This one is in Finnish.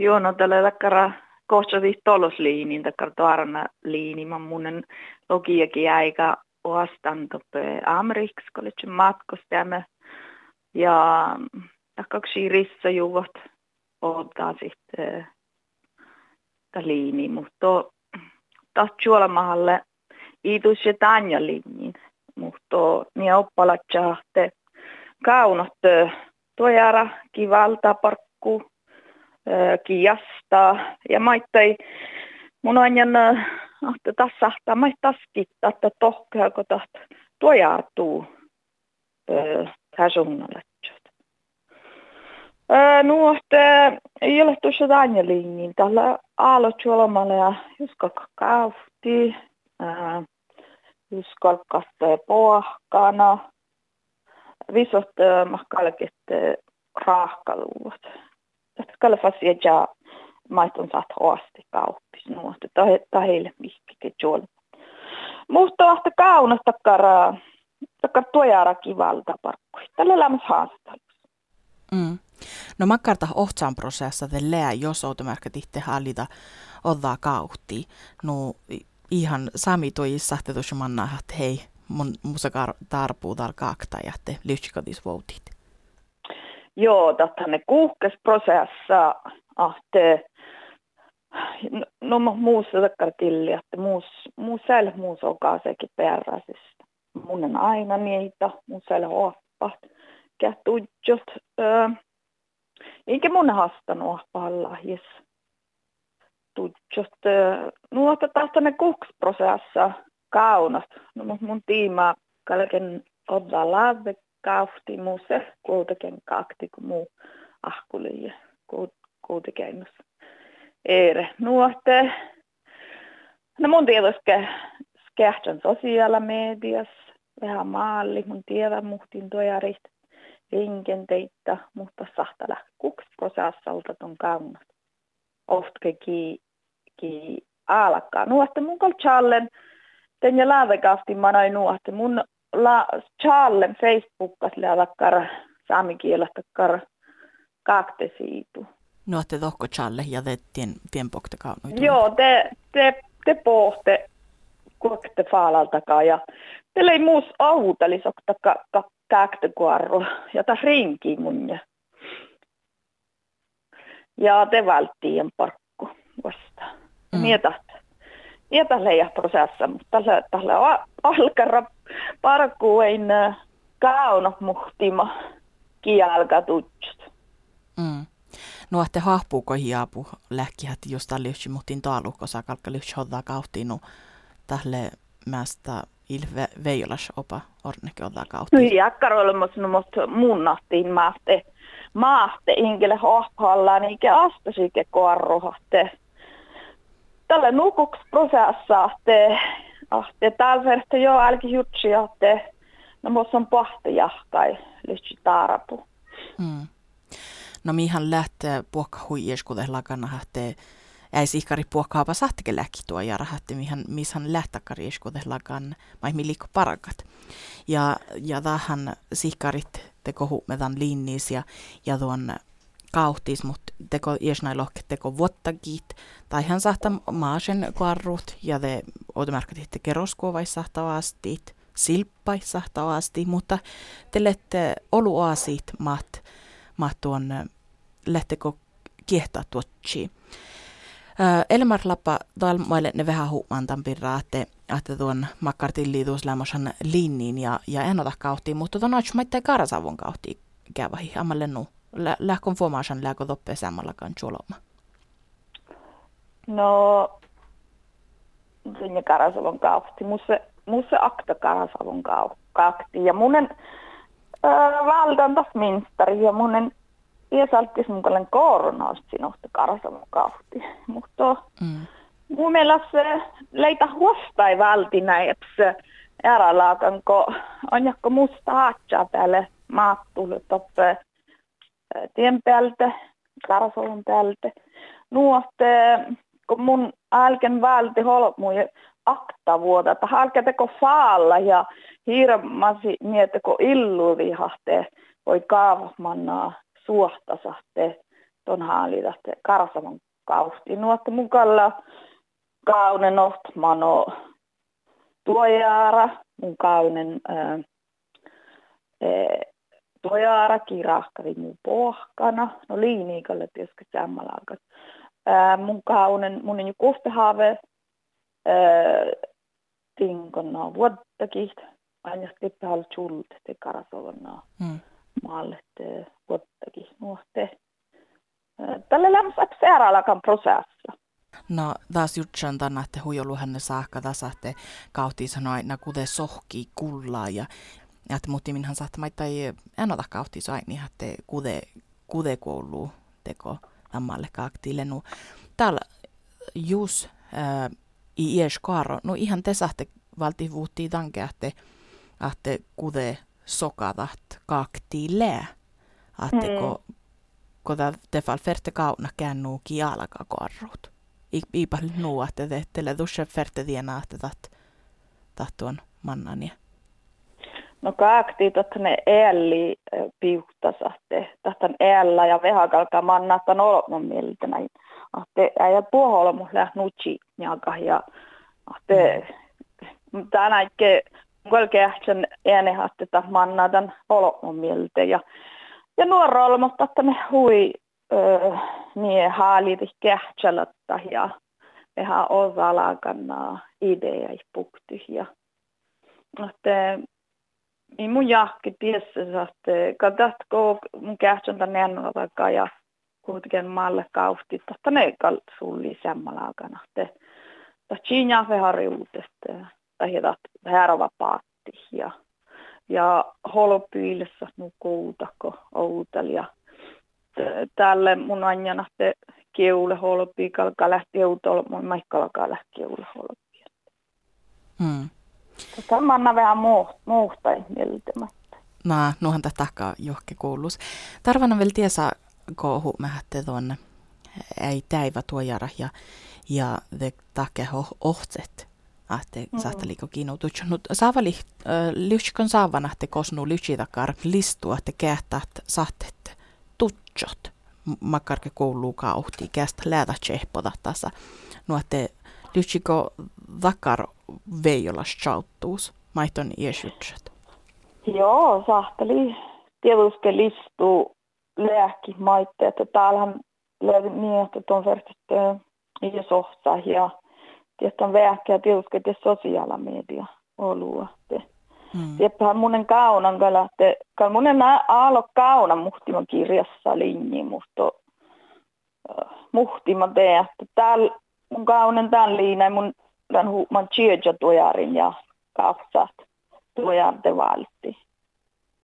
Joo, no tällä takkara kohtsati tolosliinin takkara tuarana liini, mä munen logiakin aika vastaan toppe Ameriks college matkustajamme. Ja takkaksi rissa juvat ottaa sitten ta liini, mutta taas juolamahalle iitus ja tanja liinin, mutta niin oppalat jahte kaunot tojara kivalta parkku kiasta ja maittai mun ajan ahte tässä ta mai taskittaa että tohkaa kun taht tojartuu täsunnalle. Nuohte tuossa Danielin, tällä aallot juolamalla ja kaufti, just kalkkaste pohkana, visot mahkalket raahkaluvat. Tästä kalfasia ja maiston saat hoasti kauppis nuohte, tai heille mihkikin juola. Mutta ahte kaunasta takara, takara tuojara kivalta parkkui. Tällä elämässä haastattelussa. Mm. No makkarta ohtsaan prosessa lää, jos outomärkä tihte hallita ottaa kautti. No ihan sami toi sahtetus manna, hei, mun musakar tarpuu tal kakta ja te lyhtsikatis voutit. Joo, tätä ne kuhkes prosessa, ahte no, no muussa takkar tilli, että muus, muus säl muus okaa sekin peräisistä. Mun aina niitä, muus säl oppa, kähtujot, öö, eikä mun hastanut pallahis. Tutjot, nuota taas tänne kuksprosessa kaunat. No mun tiima kalken odda lave kaufti muuse kuitenkin kakti kuin muu ahkuli ja kuitenkin Eere nuote. No mun tietysti skehtän sosiaalimediassa, vähän maalli, mun tiedä muhtin tojarit liikenteitä, mutta sahtala kuks prosessalta ton kaunat. Oftke ki, alkaa. Nuotte mun kol challen, ten ja lävekafti manai nuotte. Mun la challen Facebookas saamikielestä kar kakte siitu. Nuotte tohko challe ja te tien, tien pokte? Joo, te, te, te pohte kuokte faalaltakaan ja teillä ei muus autalisokta ka, ka, käktökuarro, jota rinki mun. Ja te välttiin parkku vasta. Mm. Mietä, mietä leijä prosessa, mutta tällä, tällä alkara parkku ei kauna muhtima kialka tutsut. Mm. No, että hahpuuko hiapu lähkihät, jos tällä muhtin taalu, kun saa kalkka lyhtsä hoddaa kauttiin, no tälle mästä ilve veijolas opa orneke olla kautta. No jakkar olemas no mot munnahtiin maahte maahte inkele hohpallaan eikä astasike koarrohte. Tällä nukuks prosessa te ahte talverte jo alki jutsi ahte no mos on pahte jahkai lyhtsi taarapu. Mm. No mihan lähtee puokka huijes, kuten lakana lähtee ei ihkari puokkaapa sahtike läki tuo ja rahatti mihän mishan lähtakari iskute lagan mai miliko parakat. Ja, ja tähän sihkarit teko huumetan linnis ja, ja tuon kauhtis, mutta teko iesnai lohke teko vuottakit, tai hän sahta maasen kuarrut, ja te odomerkat itte keroskuovais sahtavasti, silppai sahtavasti, mutta te lette oluaasit maht, maht tuon lähtekö kiehtaa tuotsiin. Elmar Lappa talmaille ne vähän huumantan pirraa, että, että tuon makkartin liituus lämmösen linniin ja, ja en ota kauhtiin, mutta tuon noin maitte karasavun kauhtiin käyvähi ammalle nu. Lähkon fuomaasan lääkö toppeen sammallakaan chuoloma. No, sinne karasavun kauhti. Musse, musse akta karasavun kauhti. Ja munen äh, valdan taas minstari ja munen iäsalttis mukainen koronaus sinusta karsamu kahti. Mutta mm. mun mielestä leitä huostai valti näin, että järälaakan, kun on jakko musta haatsaa päälle maattu toppe tien päältä, karsamun päältä. Nuotte, kun mun älken välti holmu ja akta vuoda, että halke teko faalla ja hirmasi mietä, kun illu vihahte voi kaavamannaa suohtasahte ton haalida karsaman kausti. Nuotta mukalla kaunen ohtmano tuojaara, mun kaunen ää, tuojaara kirahkari mun pohkana. No liiniikalle tietysti sammalaakas. Mun kaunen, mun jo kuhtehaave tinkonna vuottakin. Aina sitten hal chult te karasovana mm. maalle te vuottakin nuotte. Tällä lämsä seuraalakan prosessa. No taas jutsan tänne, että huijolu hänne saakka tässä, että kautti sanoi aina kuten sohki kullaa ja että mutta minhän saattaa tai en ota kautti sai niin että kude kude koulu teko tammalle kaaktiille no täällä jus äh, i ies karo no ihan te saatte valti vuutti tanke että että kude sokatat kaaktiille että mm. ko ko te fall ferte kauna kännu kialaka korrut iipa nuu, että te teille tuossa ferte tienaa, että tattuon mannania. No kaakti että ne ääli piuhtasatte, tahtan äällä ja vehakalka mannattan olon mieltä näin. Ahte äijä puoholla mun läht nutsi niaka ja ahte tänä ikke kolkeähtsän äänehatteta mannatan olon mieltä ja ja nuoro mutta että me hui niin haalit kähtsälättä ja ihan osalakanna ideja pukty ja että niin mun jahki tiessä että katsot kun mun kähtsän tänne ennalta ja kuitenkin maalle kaufti että ne sulli semmalaakana että siinä harjuutesta tai että härva paatti ja ja holpyilessä nukuutako outal ja tälle mun anjana te keule holpi, kalka lähti eutol, mun maikka lähti keule holpi. Hmm. Tämä on vähän muuta mieltämättä. No, nuohan tätä takaa johke kuulus. Tarvana vielä tiesä kohu mähätte tuonne ei täivä tuojara ja, ja te takke ohtset. Ahte mm. saatte liiko kiinnotuttu. Nyt saavali äh, lyhtsikon saavana te kosnu lyhtsitakar listua te kähtät saattet tutsot makkarke kouluu kauhti kästä läätä tsehpoda tässä. No että lyhtsiko vakar veijolas chauttuus maiton iesjutsat. Joo, sahteli tietysti listuu lääkki maitte, että täällähän löytyy niin, että tuon verkkoon ja sohtaa ja tietysti on vähkä tietysti sosiaalimedia ollut. Mm. Tieppähän munen kaunan kyllä, että munen aalo kaunan muhtiman kirjassa linji muhto uh, muhtima tee, että täällä mun kaunen tämän liina mun tämän huuman chiedja tuojarin ja kapsat tuojarte valti.